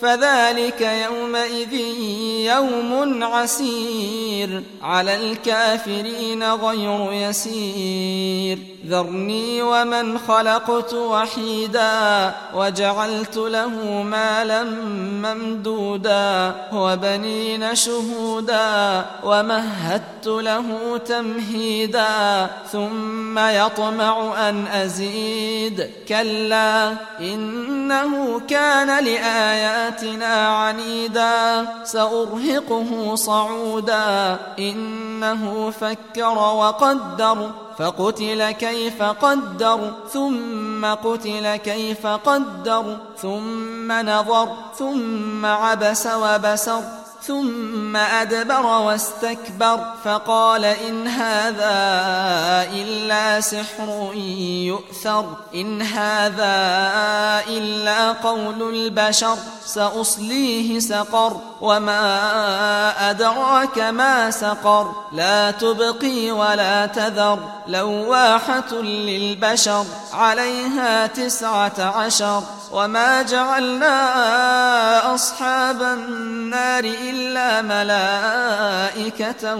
فذلك يومئذ يوم عسير. على الكافرين غير يسير. ذرني ومن خلقت وحيدا وجعلت له مالا ممدودا وبنين شهودا ومهدت له تمهيدا ثم يطمع أن أزيد كلا إنه كان لآياتنا عنيدا سأرهقه صعودا إنه فكر وقدر فقتل كيف قدر ثم قتل كيف قدر ثم نظر ثم عبس وبسر. ثم أدبر واستكبر فقال إن هذا إلا سحر يؤثر إن هذا إلا قول البشر سأصليه سقر وما أدراك ما سقر لا تبقي ولا تذر لواحة للبشر عليها تسعة عشر وما جعلنا أصحاب النار إلا ملائكة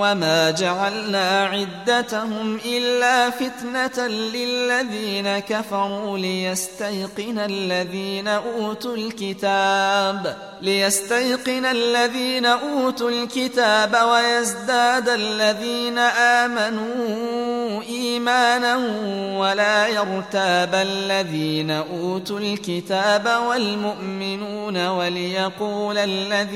وما جعلنا عدتهم إلا فتنة للذين كفروا ليستيقن الذين أوتوا الكتاب ليستيقن الذين أوتوا الكتاب ويزداد الذين آمنوا إيمانا ولا يرتاب الذين أوتوا الكتاب والمؤمنون وليقول الذين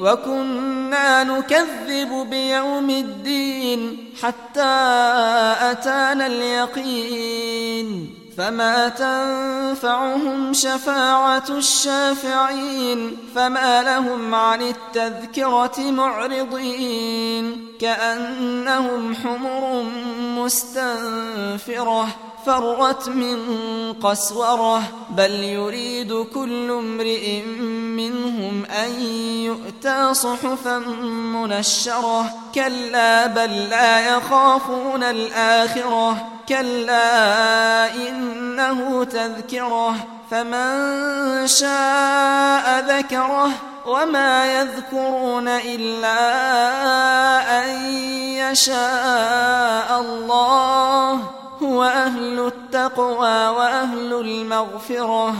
وكنا نكذب بيوم الدين حتى أتانا اليقين فما تنفعهم شفاعة الشافعين فما لهم عن التذكرة معرضين كأنهم حمر مستنفرة فرت من قسورة بل يريد كل امرئ منهم أن يؤتى صحفا منشرة. كلا بل لا يخافون الآخرة. كلا إنه تذكرة. فمن شاء ذكره وما يذكرون إلا أن يشاء الله. هو أهل التقوى وأهل المغفرة.